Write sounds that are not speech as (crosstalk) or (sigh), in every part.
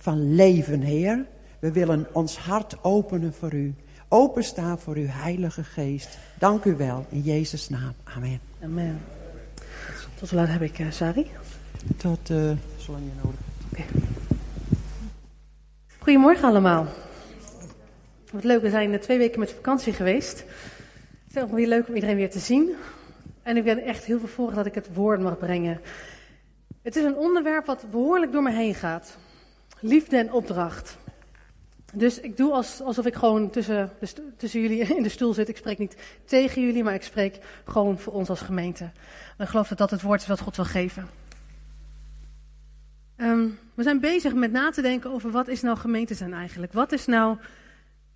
van leven, Heer. We willen ons hart openen voor u. Openstaan voor uw Heilige Geest. Dank u wel, in Jezus' naam. Amen. Amen. Tot hoe laat heb ik, uh, Sari? Tot uh, zolang je nodig hebt. Okay. Goedemorgen allemaal. Wat leuk, we zijn twee weken met vakantie geweest. Het is ook weer leuk om iedereen weer te zien. En ik ben echt heel vervolgd dat ik het woord mag brengen. Het is een onderwerp wat behoorlijk door me heen gaat. Liefde en opdracht. Dus ik doe alsof ik gewoon tussen, tussen jullie (laughs) in de stoel zit. Ik spreek niet tegen jullie, maar ik spreek gewoon voor ons als gemeente. En ik geloof dat dat het woord is wat God wil geven. Um, we zijn bezig met na te denken over wat is nou gemeente zijn eigenlijk. Wat is nou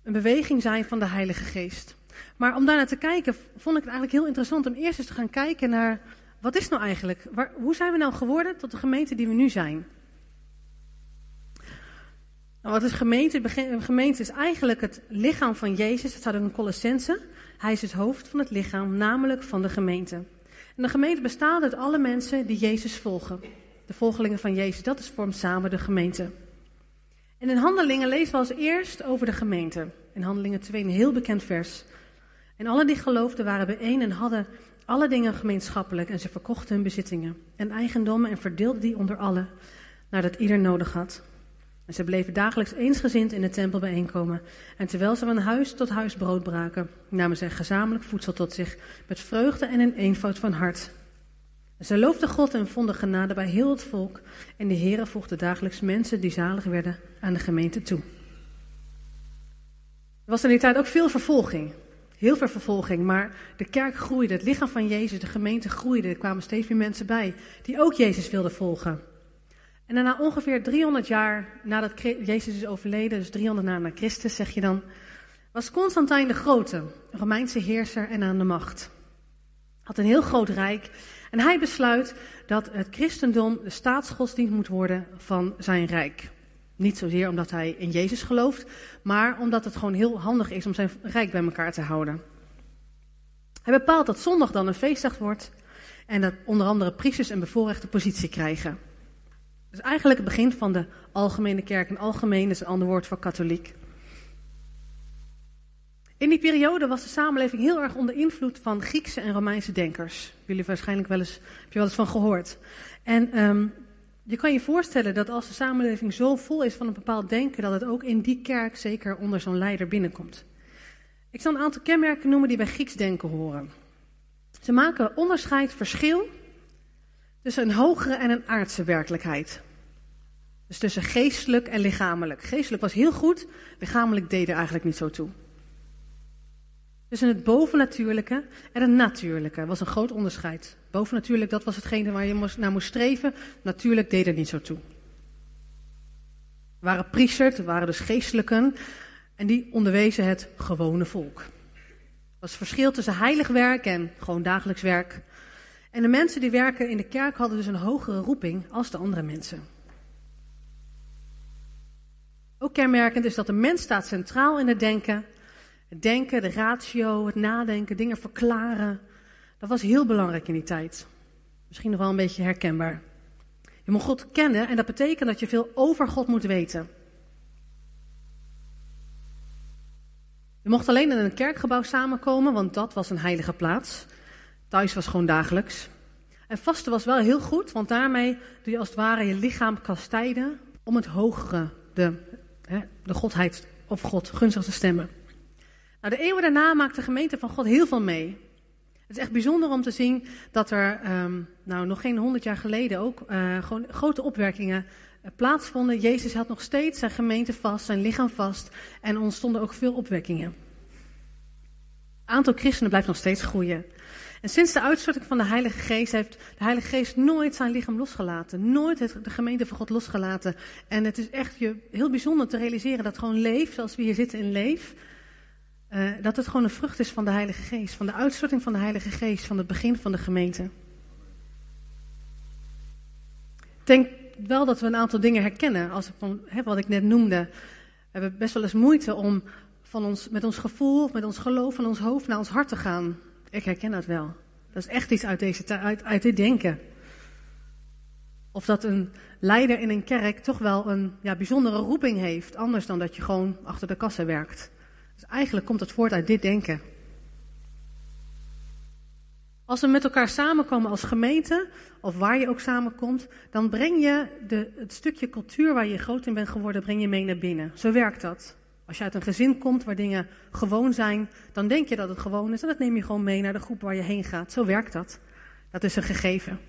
een beweging zijn van de Heilige Geest. Maar om daar naar te kijken, vond ik het eigenlijk heel interessant om eerst eens te gaan kijken naar wat is nou eigenlijk, waar, hoe zijn we nou geworden tot de gemeente die we nu zijn? Nou, wat is gemeente? Gemeente is eigenlijk het lichaam van Jezus. Het staat in Colossense. Hij is het hoofd van het lichaam, namelijk van de gemeente. En de gemeente bestaat uit alle mensen die Jezus volgen. De volgelingen van Jezus, dat is vormt samen de gemeente. En in Handelingen lezen we als eerst over de gemeente. In Handelingen 2 een heel bekend vers. En alle die geloofden waren bijeen en hadden alle dingen gemeenschappelijk. En ze verkochten hun bezittingen en eigendommen en verdeelden die onder allen, nadat ieder nodig had. En ze bleven dagelijks eensgezind in de tempel bijeenkomen. En terwijl ze van huis tot huis brood braken, namen zij gezamenlijk voedsel tot zich, met vreugde en een eenvoud van hart. En zij loofden God en vonden genade bij heel het volk. En de Heere voegde dagelijks mensen die zalig werden aan de gemeente toe. Er was in die tijd ook veel vervolging. Heel veel vervolging, maar de kerk groeide, het lichaam van Jezus, de gemeente groeide. Er kwamen steeds meer mensen bij die ook Jezus wilden volgen. En daarna ongeveer 300 jaar nadat Jezus is overleden, dus 300 na Christus zeg je dan, was Constantijn de Grote, een Romeinse heerser en aan de macht. Had een heel groot rijk en hij besluit dat het christendom de staatsgodsdienst moet worden van zijn rijk. Niet zozeer omdat hij in Jezus gelooft, maar omdat het gewoon heel handig is om zijn rijk bij elkaar te houden. Hij bepaalt dat zondag dan een feestdag wordt en dat onder andere priesters een bevoorrechte positie krijgen. Dus eigenlijk het begin van de algemene kerk. En algemeen is een ander woord voor katholiek. In die periode was de samenleving heel erg onder invloed van Griekse en Romeinse denkers. Jullie waarschijnlijk wel eens, heb je wel eens van gehoord. En um, je kan je voorstellen dat als de samenleving zo vol is van een bepaald denken, dat het ook in die kerk zeker onder zo'n leider binnenkomt. Ik zal een aantal kenmerken noemen die bij Grieks denken horen. Ze maken onderscheid, verschil tussen een hogere en een aardse werkelijkheid. Dus tussen geestelijk en lichamelijk. Geestelijk was heel goed, lichamelijk deed er eigenlijk niet zo toe. Tussen het bovennatuurlijke en het natuurlijke was een groot onderscheid. Bovennatuurlijk, dat was hetgene waar je naar moest streven. Natuurlijk deed er niet zo toe. Er waren priesters, er waren dus geestelijken. En die onderwezen het gewone volk. Er was het verschil tussen heilig werk en gewoon dagelijks werk. En de mensen die werken in de kerk hadden dus een hogere roeping als de andere mensen. Ook kenmerkend is dat de mens staat centraal in het denken het denken, de ratio, het nadenken, dingen verklaren. Dat was heel belangrijk in die tijd. Misschien nog wel een beetje herkenbaar. Je moet God kennen en dat betekent dat je veel over God moet weten. Je mocht alleen in een kerkgebouw samenkomen, want dat was een heilige plaats. Thuis was gewoon dagelijks. En vasten was wel heel goed, want daarmee doe je als het ware je lichaam kastijden om het hogere, de, de godheid of God gunstig te stemmen. Nou, de eeuwen daarna maakt de gemeente van God heel veel mee. Het is echt bijzonder om te zien dat er, um, nou, nog geen honderd jaar geleden ook uh, gewoon grote opwerkingen uh, plaatsvonden. Jezus had nog steeds zijn gemeente vast, zijn lichaam vast en ontstonden ook veel opwekkingen. Het aantal christenen blijft nog steeds groeien. En sinds de uitstorting van de Heilige Geest heeft de Heilige Geest nooit zijn lichaam losgelaten. Nooit de gemeente van God losgelaten. En het is echt heel bijzonder te realiseren dat gewoon leef, zoals we hier zitten in leef, uh, dat het gewoon een vrucht is van de Heilige Geest, van de uitstorting van de Heilige Geest, van het begin van de gemeente. Ik denk wel dat we een aantal dingen herkennen, als van, wat ik net noemde. We hebben best wel eens moeite om van ons, met ons gevoel, met ons geloof, van ons hoofd naar ons hart te gaan. Ik herken dat wel. Dat is echt iets uit, deze, uit, uit dit denken. Of dat een leider in een kerk toch wel een ja, bijzondere roeping heeft. Anders dan dat je gewoon achter de kassa werkt. Dus eigenlijk komt het voort uit dit denken. Als we met elkaar samenkomen als gemeente, of waar je ook samenkomt, dan breng je de, het stukje cultuur waar je groot in bent geworden, breng je mee naar binnen. Zo werkt dat. Als je uit een gezin komt waar dingen gewoon zijn, dan denk je dat het gewoon is en dat neem je gewoon mee naar de groep waar je heen gaat. Zo werkt dat. Dat is een gegeven.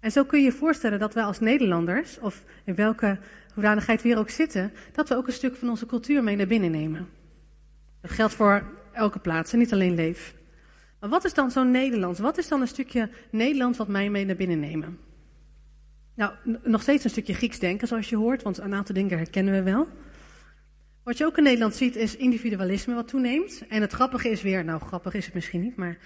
En zo kun je je voorstellen dat wij als Nederlanders, of in welke hoedanigheid we hier ook zitten, dat we ook een stuk van onze cultuur mee naar binnen nemen. Dat geldt voor elke plaats en niet alleen Leef. Maar wat is dan zo'n Nederlands? Wat is dan een stukje Nederlands wat mij mee naar binnen nemen? Nou, nog steeds een stukje Grieks denken, zoals je hoort, want een aantal dingen herkennen we wel. Wat je ook in Nederland ziet is individualisme wat toeneemt. En het grappige is weer, nou grappig is het misschien niet, maar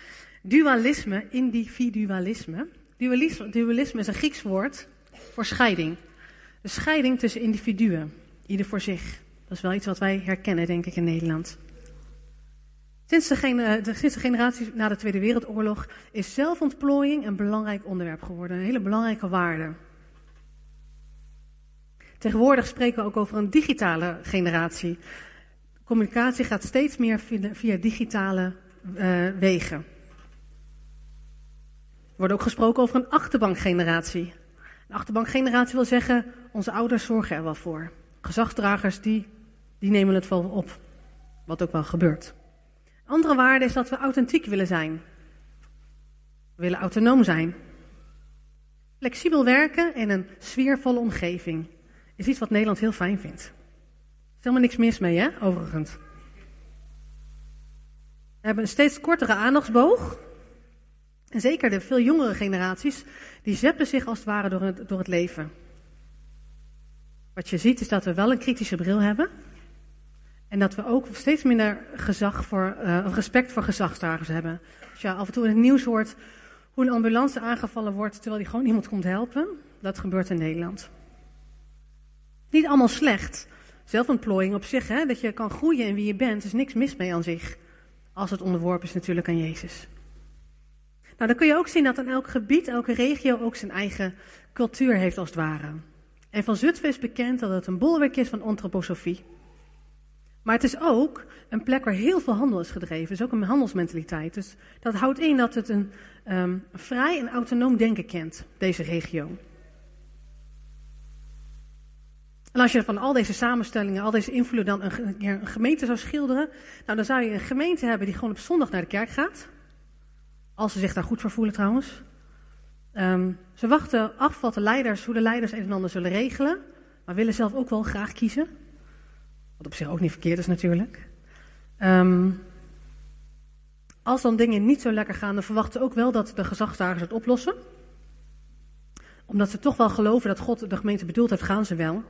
dualisme, individualisme. Dualisme, dualisme is een Grieks woord voor scheiding. De scheiding tussen individuen, ieder voor zich. Dat is wel iets wat wij herkennen, denk ik, in Nederland. Sinds de, de, sinds de generatie na de Tweede Wereldoorlog is zelfontplooiing een belangrijk onderwerp geworden. Een hele belangrijke waarde. Tegenwoordig spreken we ook over een digitale generatie. Communicatie gaat steeds meer via, digitale uh, wegen. Er wordt ook gesproken over een achterbankgeneratie. Een achterbankgeneratie wil zeggen, onze ouders zorgen er wel voor. Gezagdragers die, die nemen het wel op. Wat ook wel gebeurt. Andere waarde is dat we authentiek willen zijn. We willen autonoom zijn. Flexibel werken in een sfeervolle omgeving is iets wat Nederland heel fijn vindt. Er is helemaal niks mis mee, hè, overigens. We hebben een steeds kortere aandachtsboog. En zeker de veel jongere generaties, die zeppen zich als het ware door het, door het leven. Wat je ziet is dat we wel een kritische bril hebben. En dat we ook steeds minder gezag voor, uh, respect voor gezagsdragers hebben. Als je af en toe in het nieuws hoort hoe een ambulance aangevallen wordt terwijl die gewoon iemand komt helpen, dat gebeurt in Nederland. Niet allemaal slecht. Zelfontplooiing op zich, hè, dat je kan groeien in wie je bent, is niks mis mee aan zich. Als het onderworpen is natuurlijk aan Jezus. Nou, dan kun je ook zien dat in elk gebied, elke regio ook zijn eigen cultuur heeft als het ware. En van Zutphen is bekend dat het een bolwerk is van antroposofie. Maar het is ook een plek waar heel veel handel is gedreven. Het is ook een handelsmentaliteit. Dus dat houdt in dat het een um, vrij en autonoom denken kent, deze regio. En als je van al deze samenstellingen, al deze invloeden dan een, een, gemeente zou schilderen, nou dan zou je een gemeente hebben die gewoon op zondag naar de kerk gaat. Als ze zich daar goed voor voelen trouwens. Um, ze wachten af wat de leiders, hoe de leiders een en ander zullen regelen, maar willen zelf ook wel graag kiezen. Wat op zich ook niet verkeerd is natuurlijk. Um, als dan dingen niet zo lekker gaan, dan verwachten ze ook wel dat de gezagsdragers het oplossen. Omdat ze toch wel geloven dat God de gemeente bedoeld heeft, gaan ze wel.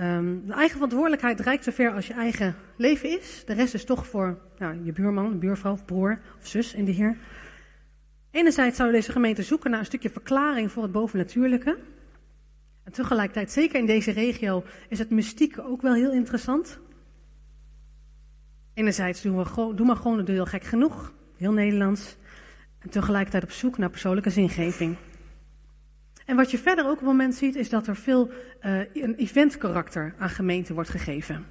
Um, de eigen verantwoordelijkheid reikt zover als je eigen leven is. De rest is toch voor nou, je buurman, buurvrouw of broer of zus in de Heer. Enerzijds zou deze gemeente zoeken naar een stukje verklaring voor het bovennatuurlijke. En tegelijkertijd, zeker in deze regio, is het mystieke ook wel heel interessant. Enerzijds doen we maar gewoon, de heel gek genoeg, heel Nederlands. En tegelijkertijd op zoek naar persoonlijke zingeving. En wat je verder ook op het moment ziet, is dat er veel uh, een eventkarakter aan gemeenten wordt gegeven.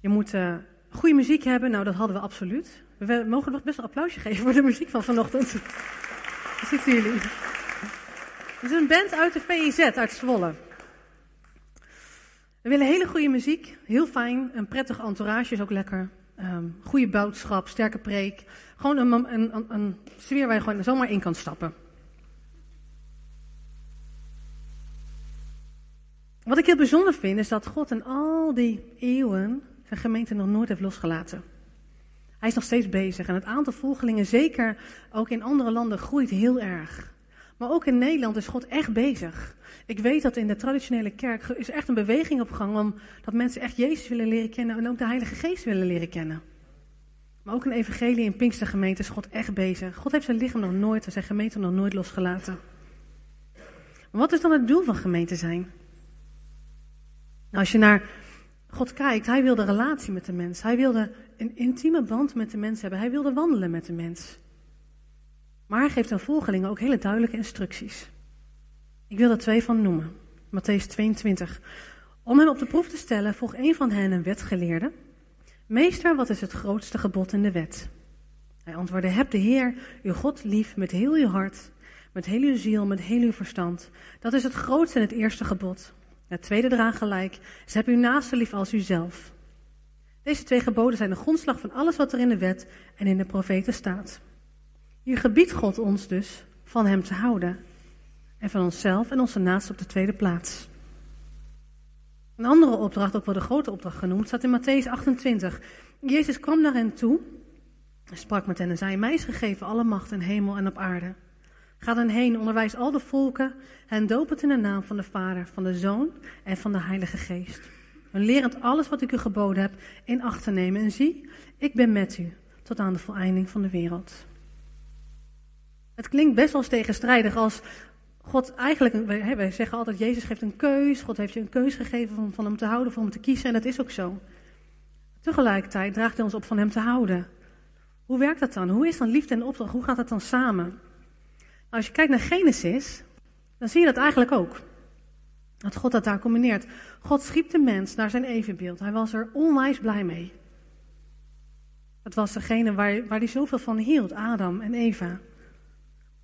Je moet uh, goede muziek hebben, nou dat hadden we absoluut. We mogen nog best een applausje geven voor de muziek van vanochtend. Dat zitten jullie. Het is een band uit de VIZ, uit Zwolle. We willen hele goede muziek, heel fijn, een prettig entourage is ook lekker. Um, goede boodschap, sterke preek. Gewoon een, een, een, een sfeer waar je gewoon zomaar in kan stappen. Wat ik heel bijzonder vind, is dat God in al die eeuwen zijn gemeente nog nooit heeft losgelaten. Hij is nog steeds bezig en het aantal volgelingen, zeker ook in andere landen, groeit heel erg. Maar ook in Nederland is God echt bezig. Ik weet dat in de traditionele kerk is echt een beweging op gang om dat mensen echt Jezus willen leren kennen en ook de Heilige Geest willen leren kennen. Maar ook in evangelie in Pinkstergemeente is God echt bezig. God heeft zijn lichaam nog nooit en zijn gemeente nog nooit losgelaten. Wat is dan het doel van gemeente zijn? Nou, als je naar God kijkt, hij wilde relatie met de mens. Hij wilde een intieme band met de mens hebben. Hij wilde wandelen met de mens. Maar hij geeft aan volgelingen ook hele duidelijke instructies. Ik wil er twee van noemen. Matthäus 22. Om hem op de proef te stellen, vroeg een van hen een wetgeleerde. Meester, wat is het grootste gebod in de wet? Hij antwoordde, heb de Heer, uw God, lief met heel uw hart, met heel uw ziel, met heel uw verstand. Dat is het grootste en het eerste gebod. Het tweede eraan gelijk is, heb uw naaste lief als uzelf. Deze twee geboden zijn de grondslag van alles wat er in de wet en in de profeten staat. Hier gebiedt God ons dus van hem te houden. En van onszelf en onze naaste op de tweede plaats. Een andere opdracht, ook wel de grote opdracht genoemd, staat in Matthäus 28. Jezus kwam naar hen toe en sprak met hen en zei, mij is gegeven alle macht in hemel en op aarde. Ga dan heen, onderwijs al de volken, en doop het in de naam van de Vader, van de Zoon en van de Heilige Geest. En lerend alles wat ik u geboden heb in acht te nemen. En zie, ik ben met u tot aan de voleinding van de wereld. Het klinkt best wel tegenstrijdig als God eigenlijk, wij, zeggen altijd, Jezus geeft een keus. God heeft je een keus gegeven van, van hem te houden, van hem te kiezen. En dat is ook zo. Tegelijkertijd draagt hij ons op van hem te houden. Hoe werkt dat dan? Hoe is dan liefde en opdracht? Hoe gaat dat dan samen? Als je kijkt naar Genesis, dan zie je dat eigenlijk ook. Dat God dat daar combineert. God schiep de mens naar zijn evenbeeld. Hij was er onwijs blij mee. Het was degene waar, waar hij zoveel van hield, Adam en Eva.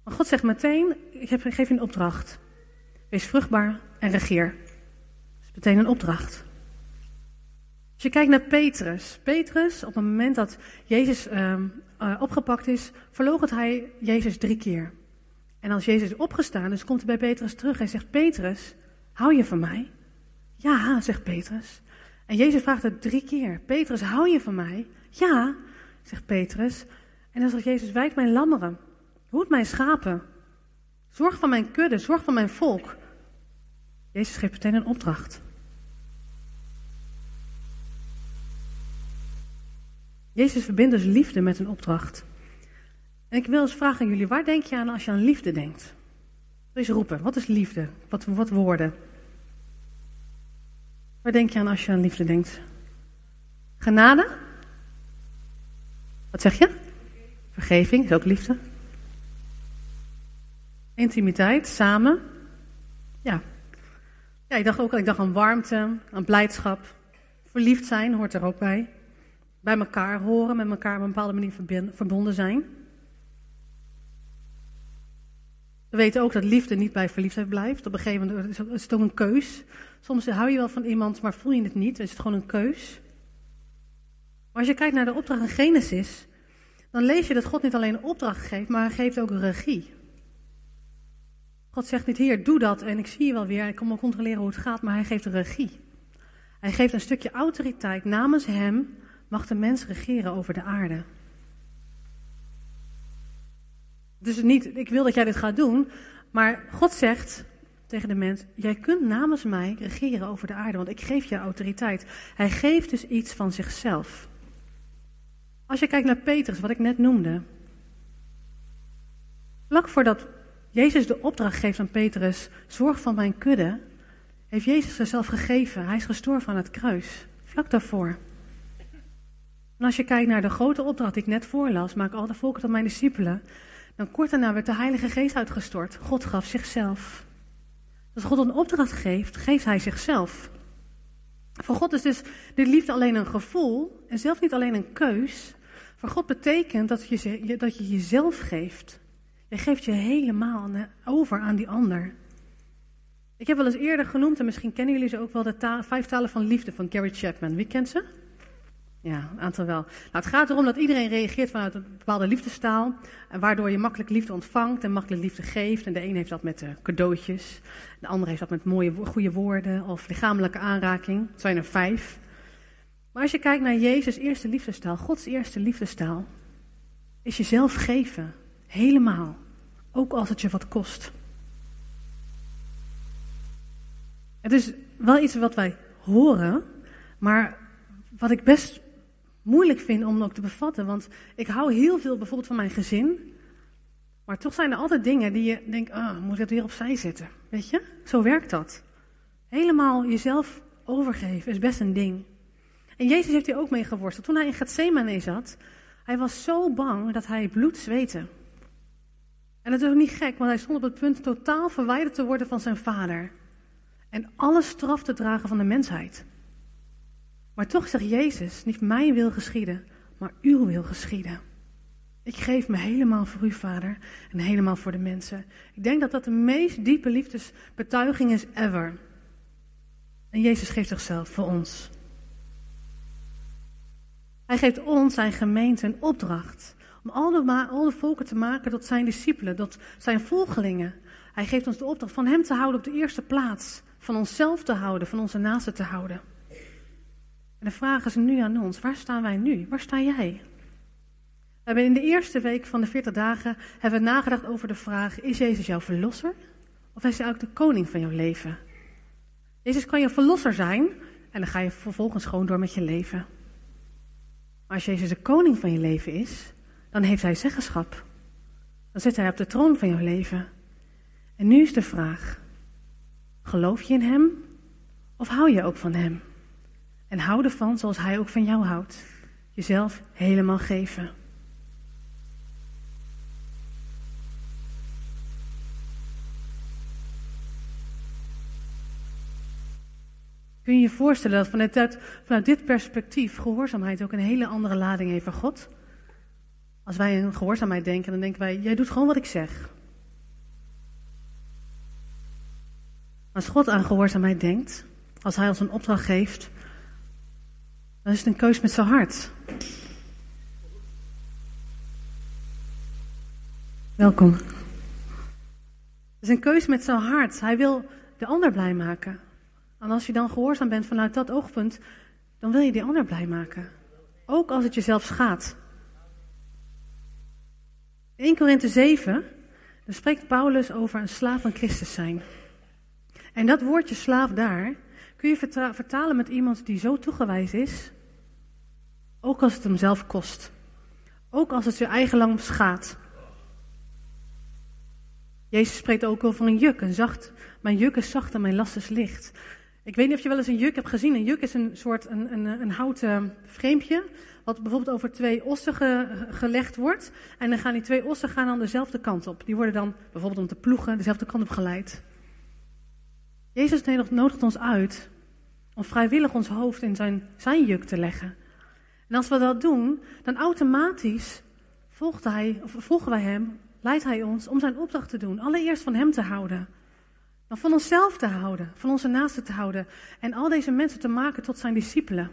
Maar God zegt meteen, ik, geef je een opdracht. Wees vruchtbaar en regeer. Dat is meteen een opdracht. Als je kijkt naar Petrus. Petrus, op het moment dat Jezus uh, opgepakt is, verloochent hij Jezus drie keer. En als Jezus is opgestaan is, komt hij bij Petrus terug. Hij zegt, Petrus, hou je van mij? Ja, zegt Petrus. En Jezus vraagt het drie keer. Petrus, hou je van mij? Ja, zegt Petrus. En dan zegt Jezus, wijk mijn lammeren. Hoed mijn schapen. Zorg van mijn kudde, zorg van mijn volk. Jezus geeft meteen een opdracht. Jezus verbindt dus liefde met een opdracht. En ik wil eens vragen aan jullie, waar denk je aan als je aan liefde denkt? Eens roepen, wat is liefde? Wat, wat woorden? Waar denk je aan als je aan liefde denkt? Genade? Wat zeg je? Vergeving is ook liefde. Intimiteit, samen. Ja. Ja, ik dacht ook ik dacht aan warmte, aan blijdschap. Verliefd zijn hoort er ook bij. Bij elkaar horen, met elkaar op een bepaalde manier verbonden zijn. We weten ook dat liefde niet bij verliefdheid blijft. Op een gegeven moment is het ook een keus. Soms hou je wel van iemand, maar voel je het niet. Is het gewoon een keus. Maar als je kijkt naar de opdracht in Genesis, dan lees je dat God niet alleen een opdracht geeft, maar hij geeft ook regie. God zegt niet, hier, doe dat en ik zie je wel weer, ik kom wel controleren hoe het gaat, maar hij geeft de regie. Hij geeft een stukje autoriteit. Namens hem mag de mens regeren over de aarde. Dus niet, ik wil dat jij dit gaat doen, maar God zegt tegen de mens, jij kunt namens mij regeren over de aarde, want ik geef je autoriteit. Hij geeft dus iets van zichzelf. Als je kijkt naar Petrus, wat ik net noemde. Vlak voordat Jezus de opdracht geeft aan Petrus, zorg van mijn kudde, heeft Jezus zichzelf gegeven. Hij is gestorven aan het kruis, vlak daarvoor. En als je kijkt naar de grote opdracht die ik net voorlas, maak al de volken tot mijn discipelen, dan kort daarna werd de Heilige Geest uitgestort. God gaf zichzelf. Als God een opdracht geeft, geeft hij zichzelf. Voor God is dus de liefde alleen een gevoel en zelf niet alleen een keus. Voor God betekent dat je, dat je jezelf geeft. Je geeft je helemaal over aan die ander. Ik heb wel eens eerder genoemd, en misschien kennen jullie ze ook wel, de vijf talen van liefde van Gary Chapman. Wie kent ze? Ja, een aantal wel. Nou, het gaat erom dat iedereen reageert vanuit een bepaalde liefdestaal. En waardoor je makkelijk liefde ontvangt en makkelijk liefde geeft. En de een heeft dat met uh, cadeautjes. De ander heeft dat met mooie, goede woorden of lichamelijke aanraking. Het zijn er vijf. Maar als je kijkt naar Jezus' eerste liefdestaal, Gods eerste liefdestaal, is jezelf geven. Helemaal. Ook als het je wat kost. Het is wel iets wat wij horen, maar wat ik best moeilijk vind om ook te bevatten. Want ik hou heel veel bijvoorbeeld van mijn gezin. Maar toch zijn er altijd dingen die je denkt, ah, moet ik dat weer opzij zetten? Weet je? Zo werkt dat. Helemaal jezelf overgeven is best een ding. En Jezus heeft hier ook mee geworsteld. Toen hij in Gethsemane zat, hij was zo bang dat hij bloed zweette. En het is ook niet gek, want hij stond op het punt totaal verwijderd te worden van zijn vader. En alle straf te dragen van de mensheid. Maar toch zegt Jezus, niet mijn wil geschieden, maar uw wil geschieden. Ik geef me helemaal voor u, vader, en helemaal voor de mensen. Ik denk dat dat de meest diepe liefdesbetuiging is ever. En Jezus geeft zichzelf voor ons. Hij geeft ons, zijn gemeente, een opdracht om al de, al de volken te maken tot zijn discipelen, tot zijn volgelingen. Hij geeft ons de opdracht van hem te houden op de eerste plaats, van onszelf te houden, van onze naasten te houden. En de vraag is nu aan ons, waar staan wij nu? Waar sta jij? We hebben in de eerste week van de 40 dagen hebben we nagedacht over de vraag, is Jezus jouw verlosser? Of is hij ook de koning van jouw leven? Jezus kan je verlosser zijn en dan ga je vervolgens gewoon door met je leven. Maar als Jezus de koning van je leven is, dan heeft hij zeggenschap. Dan zit hij op de troon van jouw leven. En nu is de vraag: geloof je in hem of hou je ook van hem? En hou ervan zoals hij ook van jou houdt. Jezelf helemaal geven. Kun je je voorstellen dat vanuit, vanuit dit perspectief gehoorzaamheid ook een hele andere lading heeft van God? Als wij aan gehoorzaamheid denken, dan denken wij, jij doet gewoon wat ik zeg. Als God aan gehoorzaamheid denkt, als Hij ons een opdracht geeft, dan is het een keus met zijn hart. Welkom. Het is een keus met zijn hart. Hij wil de ander blij maken. En als je dan gehoorzaam bent vanuit dat oogpunt, dan wil je die ander blij maken. Ook als het jezelf schaadt. In 1 Korinthe 7, dan spreekt Paulus over een slaaf van Christus zijn. En dat woordje slaaf daar, kun je vertalen met iemand die zo toegewijs is, ook als het hem zelf kost. Ook als het je eigen lang schaadt. Jezus spreekt ook over een juk, een zacht, mijn juk is zacht en mijn last is licht. Ik weet niet of je wel eens een juk hebt gezien. Een juk is een soort een, een, houten frame wat bijvoorbeeld over twee ossen gelegd wordt. En dan gaan die twee ossen gaan dan dezelfde kant op. Die worden dan bijvoorbeeld om te ploegen dezelfde kant op geleid. Jezus nodigt ons uit om vrijwillig ons hoofd in zijn, zijn juk te leggen. En als we dat doen, dan automatisch volgt hij, of volgen wij hem, leidt hij ons om zijn opdracht te doen. Allereerst van hem te houden. Dan van onszelf te houden, van onze naasten te houden. En al deze mensen te maken tot zijn discipelen.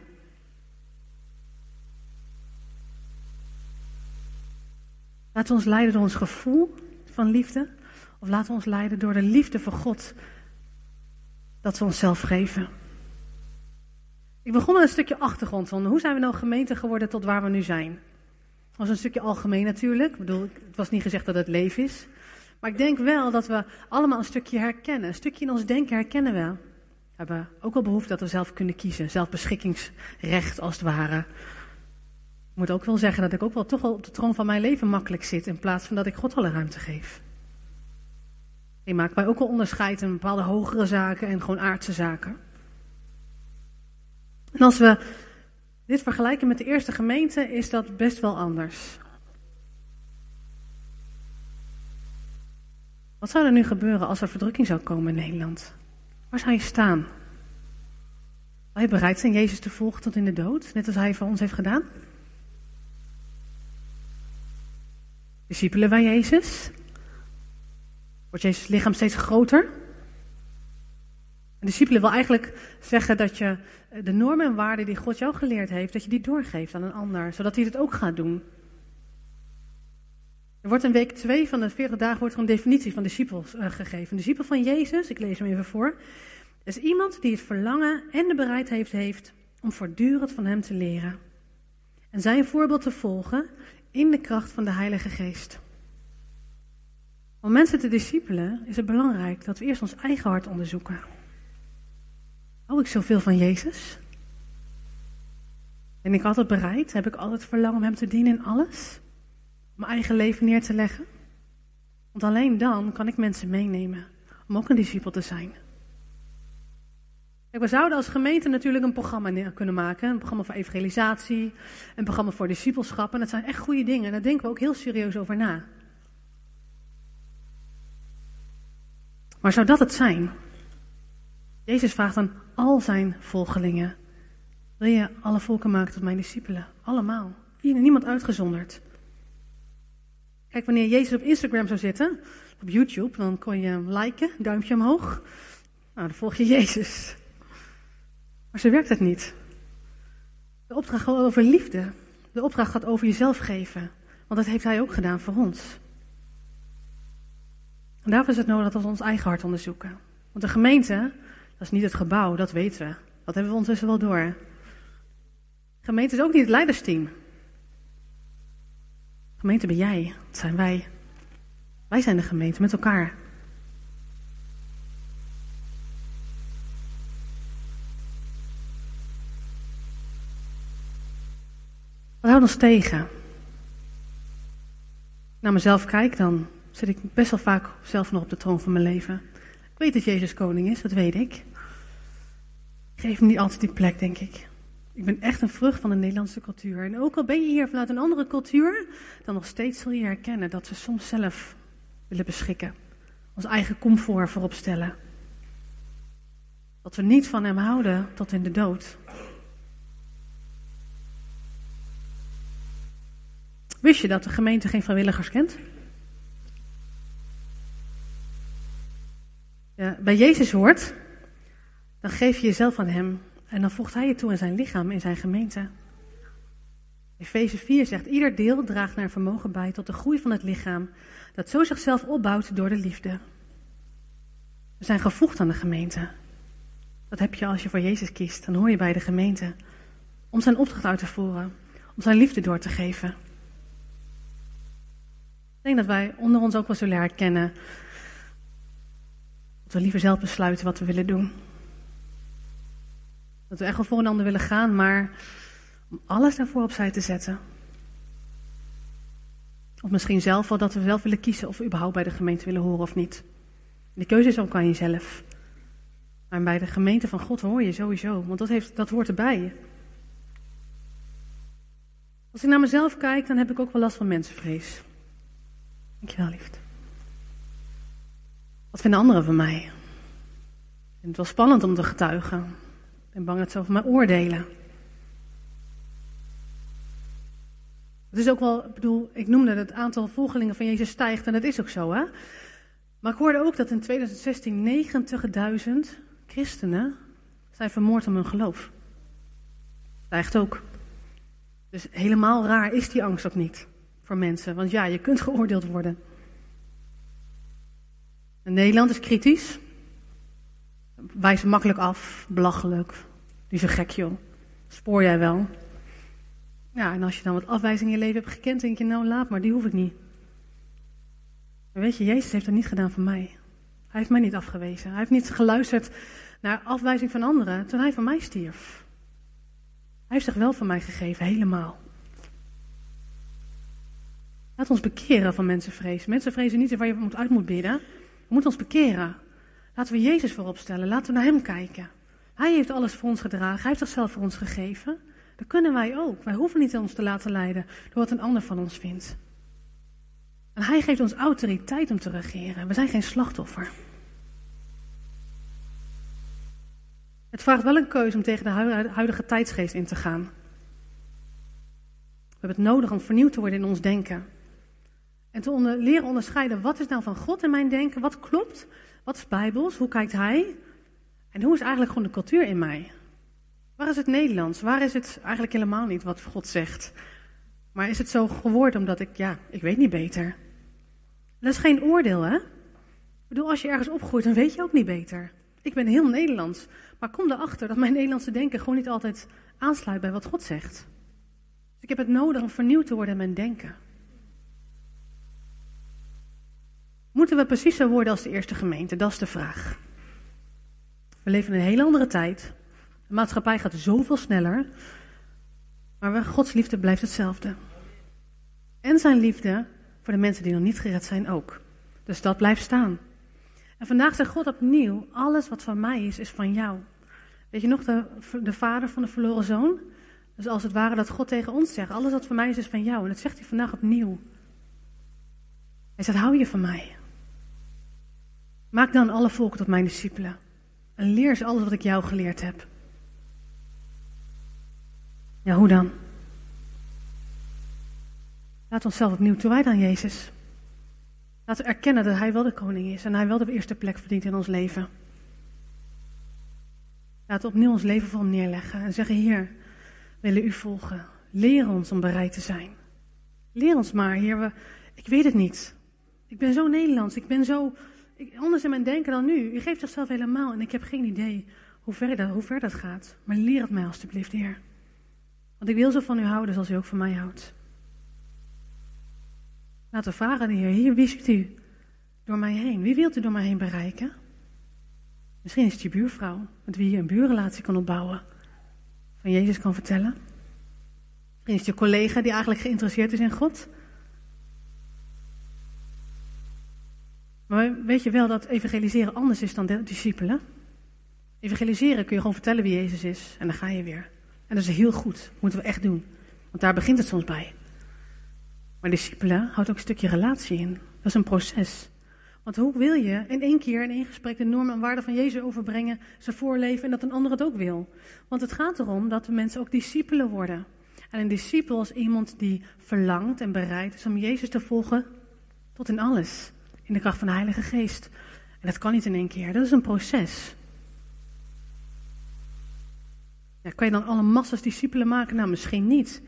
Laten we ons leiden door ons gevoel van liefde. Of laten we ons leiden door de liefde voor God. Dat we onszelf geven. Ik begon met een stukje achtergrond van hoe zijn we nou gemeente geworden tot waar we nu zijn. Dat was een stukje algemeen natuurlijk. Ik bedoel, het was niet gezegd dat het leven is. Maar ik denk wel dat we allemaal een stukje herkennen. Een stukje in ons denken herkennen we. We hebben ook wel behoefte dat we zelf kunnen kiezen. Zelfbeschikkingsrecht als het ware. Ik moet ook wel zeggen dat ik ook wel toch wel op de troon van mijn leven makkelijk zit. In plaats van dat ik God alle ruimte geef. Ik maak mij ook wel onderscheid in bepaalde hogere zaken en gewoon aardse zaken. En als we dit vergelijken met de eerste gemeente, is dat best wel anders. Wat zou er nu gebeuren als er verdrukking zou komen in Nederland? Waar zou je staan? Zou je bereid zijn Jezus te volgen tot in de dood, net als hij voor ons heeft gedaan? Discipelen wij Jezus? Wordt Jezus lichaam steeds groter? Een discipelen wil eigenlijk zeggen dat je de normen en waarden die God jou geleerd heeft, dat je die doorgeeft aan een ander, zodat hij het ook gaat doen. Er wordt in week 2 van de 40 dagen wordt een definitie van discipels uh, gegeven. Een discipel van Jezus, ik lees hem even voor, is iemand die het verlangen en de bereidheid heeft om voortdurend van hem te leren. En zijn voorbeeld te volgen in de kracht van de Heilige Geest. Om mensen te discipelen is het belangrijk dat we eerst ons eigen hart onderzoeken. Hou ik zoveel van Jezus? Ben ik altijd bereid? Heb ik altijd verlangen om Hem te dienen in alles? mijn eigen leven neer te leggen. Want alleen dan kan ik mensen meenemen om ook een discipel te zijn. Kijk, we zouden als gemeente natuurlijk een programma kunnen maken. Een programma voor evangelisatie, een programma voor discipelschap. En dat zijn echt goede dingen. En daar denken we ook heel serieus over na. Maar zou dat het zijn? Jezus vraagt aan al zijn volgelingen: Wil je alle volken maken tot mijn discipelen? Allemaal. Niemand uitgezonderd. Kijk, wanneer Jezus op Instagram zou zitten, op YouTube, dan kon je hem liken, duimpje omhoog. Nou, dan volg je Jezus. Maar zo werkt het niet. De opdracht gaat over liefde. De opdracht gaat over jezelf geven. Want dat heeft hij ook gedaan voor ons. En daarvoor is het nodig dat we ons eigen hart onderzoeken. Want de gemeente, dat is niet het gebouw, dat weten we. Dat hebben we ondertussen wel door. Gemeente is ook niet het leidersteam. Gemeente ben jij, dat zijn wij. Wij zijn de gemeente met elkaar. Wat houdt ons tegen? Naar mezelf kijk, dan zit ik best wel vaak zelf nog op de troon van mijn leven. Ik weet dat Jezus koning is, dat weet ik. Geef hem niet altijd die plek, denk ik. Ik ben echt een vrucht van de Nederlandse cultuur. En ook al ben je hier vanuit een andere cultuur, dan nog steeds zul je herkennen dat we soms zelf willen beschikken. Ons eigen comfort voorop stellen. Dat we niet van hem houden tot in de dood. Wist je dat de gemeente geen vrijwilligers kent? Bij Jezus hoort, dan geef je jezelf aan hem en dan voegt hij je toe in zijn lichaam, in zijn gemeente. Efeze 4 zegt, ieder deel draagt naar vermogen bij tot de groei van het lichaam, dat zo zichzelf opbouwt door de liefde. We zijn gevoegd aan de gemeente. Dat heb je als je voor Jezus kiest, dan hoor je bij de gemeente. Om zijn opdracht uit te voeren, om zijn liefde door te geven. Ik denk dat wij onder ons ook wel zullen herkennen dat we liever zelf besluiten wat we willen doen. Dat we echt wel voor een ander willen gaan, maar om alles daarvoor opzij te zetten. Of misschien zelf wel dat we zelf willen kiezen of we überhaupt bij de gemeente willen horen of niet. De keuze is ook aan jezelf. Maar bij de gemeente van God hoor je sowieso, want dat, heeft, dat hoort erbij. Als ik naar mezelf kijk, dan heb ik ook wel last van mensenvrees. Dankjewel, liefde. Wat vinden anderen van mij? Het wel spannend om te getuigen. Ik ben bang dat ze over mij oordelen. Het is ook wel, ik bedoel, ik noemde het aantal volgelingen van Jezus stijgt en dat is ook zo, hè? Maar ik hoorde ook dat in 2016 90.000 christenen zijn vermoord om hun geloof. Stijgt ook. Dus helemaal raar is die angst ook niet voor mensen. Want ja, je kunt geoordeeld worden. Nederland is kritisch. Wijzen makkelijk af, belachelijk. Die is gek joh. Spoor jij wel. Ja, en als je dan wat afwijzing in je leven hebt gekend, denk je, nou laat maar, die hoef ik niet. Maar weet je, Jezus heeft dat niet gedaan voor mij. Hij heeft mij niet afgewezen. Hij heeft niet geluisterd naar afwijzing van anderen toen hij van mij stierf. Hij heeft zich wel voor mij gegeven, helemaal. Laat ons bekeren van mensenvrees. Mensenvrees is niet waar je uit moet bidden. We moeten ons bekeren. Laten we Jezus voorop stellen. Laten we naar Hem kijken. Hij heeft alles voor ons gedragen. Hij heeft zichzelf voor ons gegeven. Dat kunnen wij ook. Wij hoeven niet ons te laten leiden door wat een ander van ons vindt. Hij geeft ons autoriteit om te regeren. We zijn geen slachtoffer. Het vraagt wel een keuze om tegen de huidige tijdsgeest in te gaan. We hebben het nodig om vernieuwd te worden in ons denken. En te leren onderscheiden wat is nou van God in mijn denken, wat klopt, wat is bijbels, hoe kijkt Hij en hoe is eigenlijk gewoon de cultuur in mij. Waar is het Nederlands? Waar is het eigenlijk helemaal niet wat God zegt? Maar is het zo geworden omdat ik, ja, ik weet niet beter. Dat is geen oordeel, hè? Ik bedoel, als je ergens opgroeit, dan weet je ook niet beter. Ik ben heel Nederlands, maar kom erachter dat mijn Nederlandse denken gewoon niet altijd aansluit bij wat God zegt. Dus ik heb het nodig om vernieuwd te worden in mijn denken. Moeten we precies zo worden als de eerste gemeente? Dat is de vraag. We leven in een hele andere tijd. De maatschappij gaat zoveel sneller. Maar Gods liefde blijft hetzelfde. En zijn liefde voor de mensen die nog niet gered zijn ook. Dus dat blijft staan. En vandaag zegt God opnieuw: alles wat van mij is, is van jou. Weet je nog, de, de vader van de verloren zoon? Dus als het ware dat God tegen ons zegt: alles wat van mij is, is van jou. En dat zegt hij vandaag opnieuw. Hij zegt: hou je van mij? Maak dan alle volken tot mijn discipelen. En leer ze alles wat ik jou geleerd heb. Ja, hoe dan? Laat onszelf opnieuw toewijden aan Jezus. Laten we erkennen dat Hij wel de koning is en Hij wel de eerste plek verdient in ons leven. Laten we opnieuw ons leven voor Hem neerleggen en zeggen: Heer, we willen U volgen. Leer ons om bereid te zijn. Leer ons maar, Heer. We, ik weet het niet. Ik ben zo Nederlands. Ik ben zo ik, anders in mijn denken dan nu. U geeft zichzelf helemaal en ik heb geen idee hoe ver, dat, hoe ver dat gaat. Maar leer het mij alstublieft, Heer. Want ik wil zo van u houden zoals u ook van mij houdt. Laten we vragen aan de Heer, Heer, wie ziet u door mij heen? Wie wilt u door mij heen bereiken? Misschien is het je buurvrouw, met wie je een buurrelatie kan opbouwen. Van Jezus kan vertellen. Misschien is het je collega die eigenlijk geïnteresseerd is in God. Maar weet je wel dat evangeliseren anders is dan discipelen? Evangeliseren kun je gewoon vertellen wie Jezus is en dan ga je weer. En dat is heel goed, moeten we echt doen. Want daar begint het soms bij. Maar discipelen houdt ook een stukje relatie in. Dat is een proces. Want hoe wil je in één keer, in één gesprek, de normen en waarden van Jezus overbrengen, ze voorleven en dat een ander het ook wil? Want het gaat erom dat de mensen ook discipelen worden. En een discipel is iemand die verlangt en bereid is om Jezus te volgen tot in alles. In de kracht van de Heilige Geest. En dat kan niet in één keer, dat is een proces. Ja, kan je dan alle massas discipelen maken? Nou, misschien niet.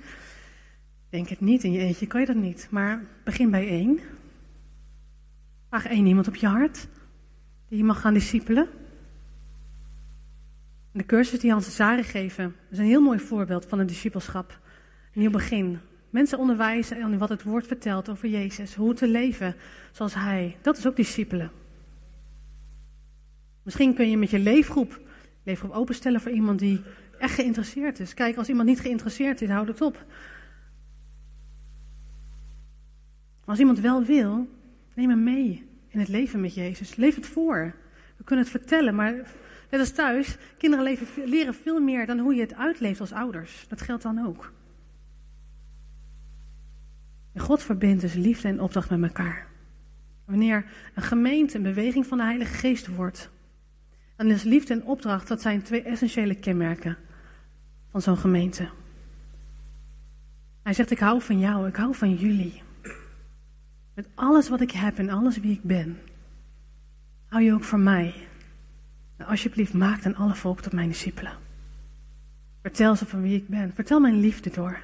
Denk het niet, in je eentje kan je dat niet. Maar begin bij één. Vraag één iemand op je hart die je mag gaan discipelen. De cursus die Hans en Sari geven is een heel mooi voorbeeld van een discipelschap. Een nieuw begin. Mensen onderwijzen en wat het woord vertelt over Jezus. Hoe te leven zoals Hij. Dat is ook discipelen. Misschien kun je met je leefgroep, leefgroep openstellen voor iemand die echt geïnteresseerd is. Kijk, als iemand niet geïnteresseerd is, houd het op. Als iemand wel wil, neem hem mee in het leven met Jezus. Leef het voor. We kunnen het vertellen, maar net als thuis, kinderen leren veel meer dan hoe je het uitleeft als ouders. Dat geldt dan ook. God verbindt dus liefde en opdracht met elkaar. Wanneer een gemeente een beweging van de Heilige Geest wordt, dan is liefde en opdracht, dat zijn twee essentiële kenmerken van zo'n gemeente. Hij zegt, ik hou van jou, ik hou van jullie. Met alles wat ik heb en alles wie ik ben. Hou je ook van mij. En alsjeblieft, maak dan alle volk tot mijn discipelen. Vertel ze van wie ik ben. Vertel mijn liefde door.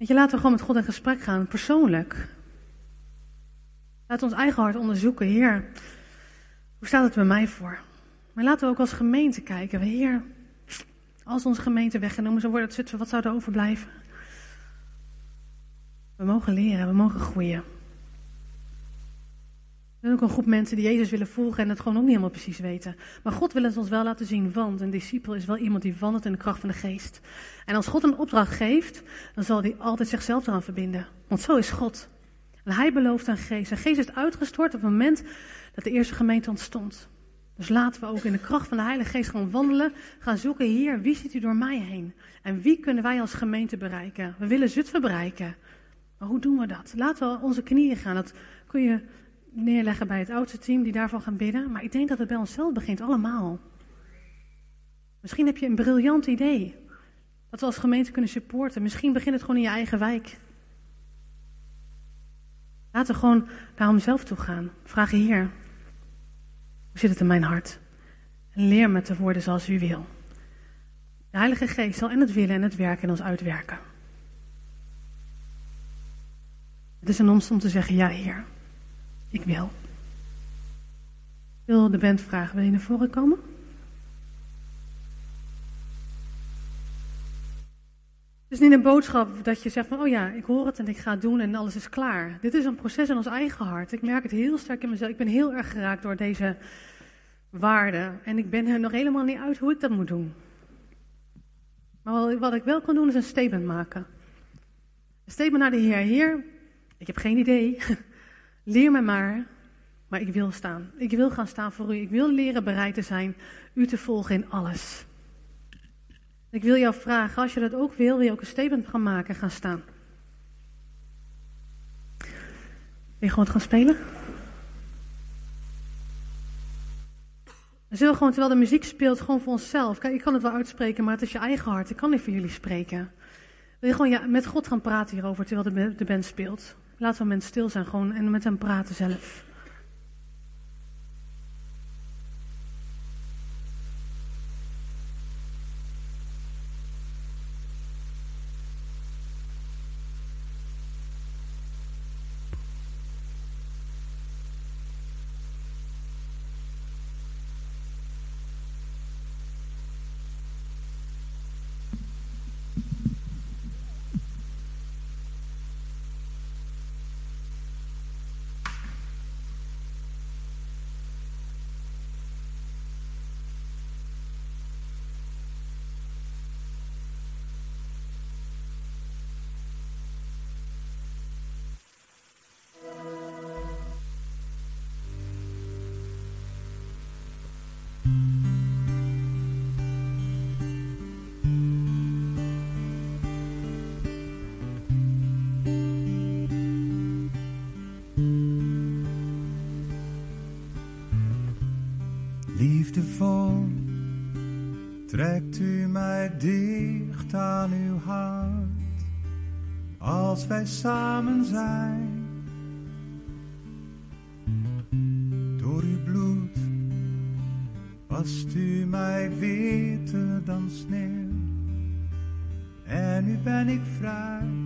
Weet je, laten we gewoon met God in gesprek gaan, persoonlijk. Laat ons eigen hart onderzoeken. Heer, hoe staat het bij mij voor? Maar laten we ook als gemeente kijken. Heer, als onze gemeente weggenomen zou worden, wat zou er overblijven? We mogen leren, we mogen groeien. Er zijn ook een groep mensen die Jezus willen volgen en het gewoon ook niet helemaal precies weten. Maar God wil het ons wel laten zien, want een discipel is wel iemand die wandelt in de kracht van de geest. En als God een opdracht geeft, dan zal hij altijd zichzelf eraan verbinden. Want zo is God. En hij belooft een geest. En geest is uitgestort op het moment dat de eerste gemeente ontstond. Dus laten we ook in de kracht van de Heilige Geest gaan wandelen. Gaan zoeken, Heer, wie ziet u door mij heen? En wie kunnen wij als gemeente bereiken? We willen Zutphen bereiken. Maar hoe doen we dat? Laten we onze knieën gaan. Dat kun je neerleggen bij het oudste team die daarvan gaan bidden. Maar ik denk dat het bij onszelf begint, allemaal. Misschien heb je een briljant idee. Dat we als gemeente kunnen supporten. Misschien begint het gewoon in je eigen wijk. Laten we gewoon naar onszelf toe gaan. Vragen, Heer, hoe zit het in mijn hart? En leer me te worden zoals u wil. De Heilige Geest zal en het willen en het werken in ons uitwerken. Het is een ons om te zeggen, ja Heer, ik wil. Ik wil de band vragen, wil je naar voren komen? Het is niet een boodschap dat je zegt van, oh ja, ik hoor het en ik ga het doen en alles is klaar. Dit is een proces in ons eigen hart. Ik merk het heel sterk in mezelf. Ik ben heel erg geraakt door deze waarden. En ik ben er nog helemaal niet uit hoe ik dat moet doen. Maar wat ik wel kan doen is een statement maken. Een statement naar de Heer. Heer, ik heb geen idee. (laughs) Leer me maar. Maar ik wil staan. Ik wil gaan staan voor u. Ik wil leren bereid te zijn u te volgen in alles. Ik wil jou vragen, als je dat ook wil, wil je ook een statement gaan maken en gaan staan. Wil je gewoon gaan spelen? Dan zullen we gewoon, terwijl de muziek speelt, gewoon voor onszelf. Kijk, ik kan het wel uitspreken, maar het is je eigen hart. Ik kan niet voor jullie spreken. Wil je gewoon ja, met God gaan praten hierover, terwijl de, de band speelt? Laten we mensen stil zijn gewoon en met hem praten zelf. Trekt u mij dicht aan uw hart als wij samen zijn. Door uw bloed wast u mij witter dan sneeuw en nu ben ik vrij.